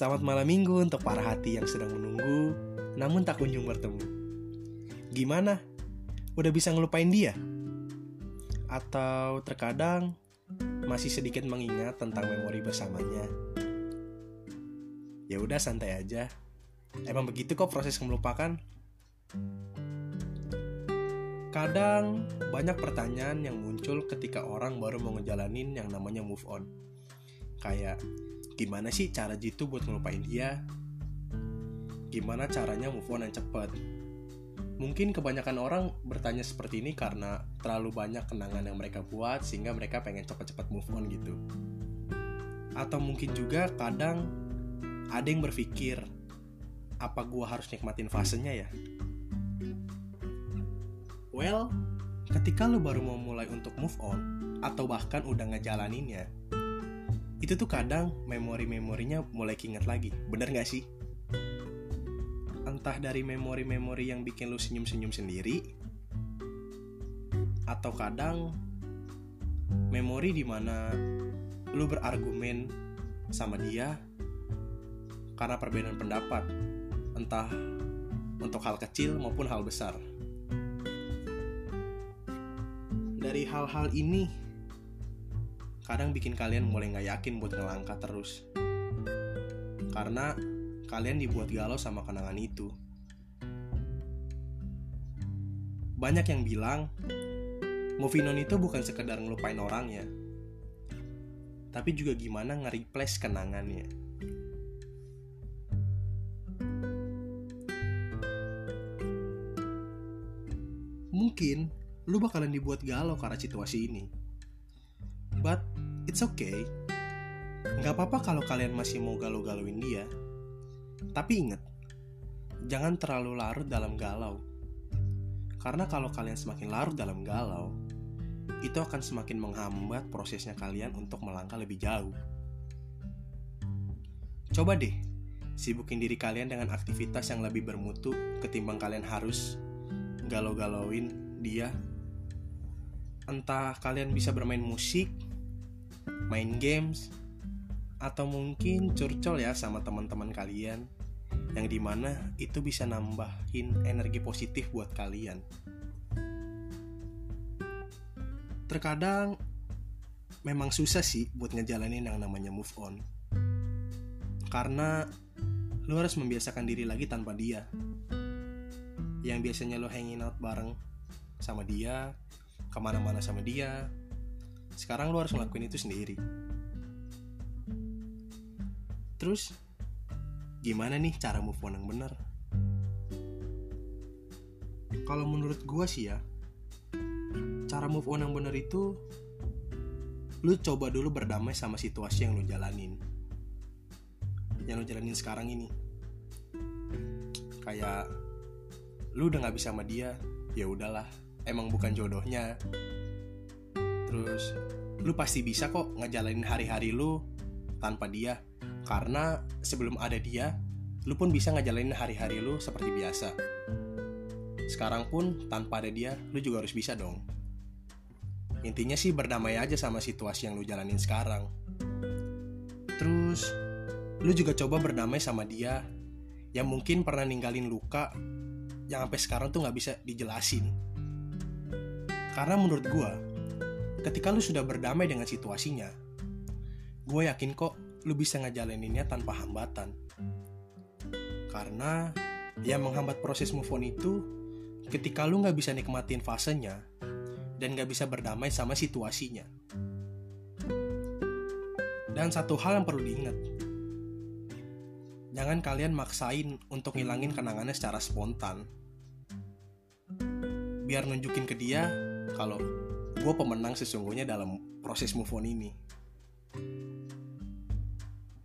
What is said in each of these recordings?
Selamat malam minggu untuk para hati yang sedang menunggu, namun tak kunjung bertemu. Gimana? Udah bisa ngelupain dia? Atau terkadang masih sedikit mengingat tentang memori bersamanya? Ya udah santai aja. Emang begitu kok proses melupakan. Kadang banyak pertanyaan yang muncul ketika orang baru mau ngejalanin yang namanya move on. Kayak gimana sih cara jitu buat ngelupain dia? Gimana caranya move on yang cepat? Mungkin kebanyakan orang bertanya seperti ini karena terlalu banyak kenangan yang mereka buat sehingga mereka pengen cepat-cepat move on gitu. Atau mungkin juga kadang ada yang berpikir, apa gua harus nikmatin fasenya ya? Well, ketika lo baru mau mulai untuk move on, atau bahkan udah ngejalaninnya, itu tuh kadang memori-memorinya mulai keinget lagi. Bener gak sih? Entah dari memori-memori yang bikin lo senyum-senyum sendiri, atau kadang memori di mana lo berargumen sama dia karena perbedaan pendapat, entah untuk hal kecil maupun hal besar. Dari hal-hal ini, kadang bikin kalian mulai nggak yakin buat ngelangkah terus. Karena kalian dibuat galau sama kenangan itu. Banyak yang bilang, moving on itu bukan sekedar ngelupain orangnya, tapi juga gimana nge-replace kenangannya. Mungkin lu bakalan dibuat galau karena situasi ini. It's okay. Nggak apa-apa kalau kalian masih mau galau-galauin dia. Tapi ingat, jangan terlalu larut dalam galau. Karena kalau kalian semakin larut dalam galau, itu akan semakin menghambat prosesnya kalian untuk melangkah lebih jauh. Coba deh, sibukin diri kalian dengan aktivitas yang lebih bermutu ketimbang kalian harus galau-galauin dia entah kalian bisa bermain musik, main games, atau mungkin curcol ya sama teman-teman kalian yang di mana itu bisa nambahin energi positif buat kalian. Terkadang memang susah sih buat ngejalanin yang namanya move on. Karena lu harus membiasakan diri lagi tanpa dia. Yang biasanya lu hanging out bareng sama dia, ke mana-mana sama dia sekarang lo harus ngelakuin itu sendiri. Terus gimana nih cara move on yang benar? Kalau menurut gue sih ya cara move on yang benar itu lu coba dulu berdamai sama situasi yang lu jalanin. Yang lu jalanin sekarang ini. Kayak lu udah nggak bisa sama dia ya udahlah. Emang bukan jodohnya terus lu pasti bisa kok ngejalanin hari-hari lu tanpa dia. Karena sebelum ada dia lu pun bisa ngejalanin hari-hari lu seperti biasa. Sekarang pun tanpa ada dia lu juga harus bisa dong. Intinya sih berdamai aja sama situasi yang lu jalanin sekarang. Terus lu juga coba berdamai sama dia yang mungkin pernah ninggalin luka yang sampai sekarang tuh nggak bisa dijelasin. Karena menurut gue, ketika lu sudah berdamai dengan situasinya, gue yakin kok lu bisa ngejalaninnya tanpa hambatan. Karena yang menghambat proses move on itu ketika lu nggak bisa nikmatin fasenya dan nggak bisa berdamai sama situasinya. Dan satu hal yang perlu diingat, jangan kalian maksain untuk ngilangin kenangannya secara spontan. Biar nunjukin ke dia kalau gue pemenang sesungguhnya dalam proses move on ini.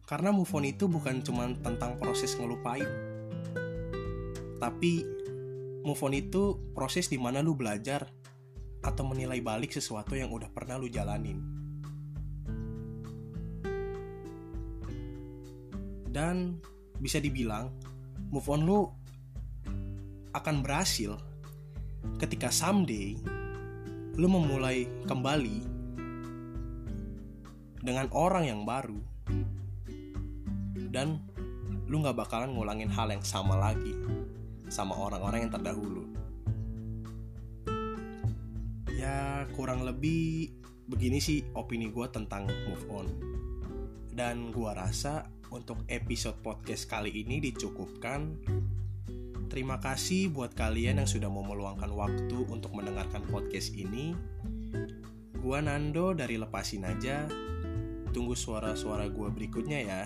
Karena move on itu bukan cuma tentang proses ngelupain. Tapi move on itu proses di mana lu belajar atau menilai balik sesuatu yang udah pernah lu jalanin. Dan bisa dibilang move on lu akan berhasil ketika someday lu memulai kembali dengan orang yang baru dan lu nggak bakalan ngulangin hal yang sama lagi sama orang-orang yang terdahulu. Ya kurang lebih begini sih opini gue tentang move on. Dan gue rasa untuk episode podcast kali ini dicukupkan Terima kasih buat kalian yang sudah mau meluangkan waktu untuk mendengarkan podcast ini. Gua Nando dari Lepasin Aja. Tunggu suara-suara gua berikutnya ya.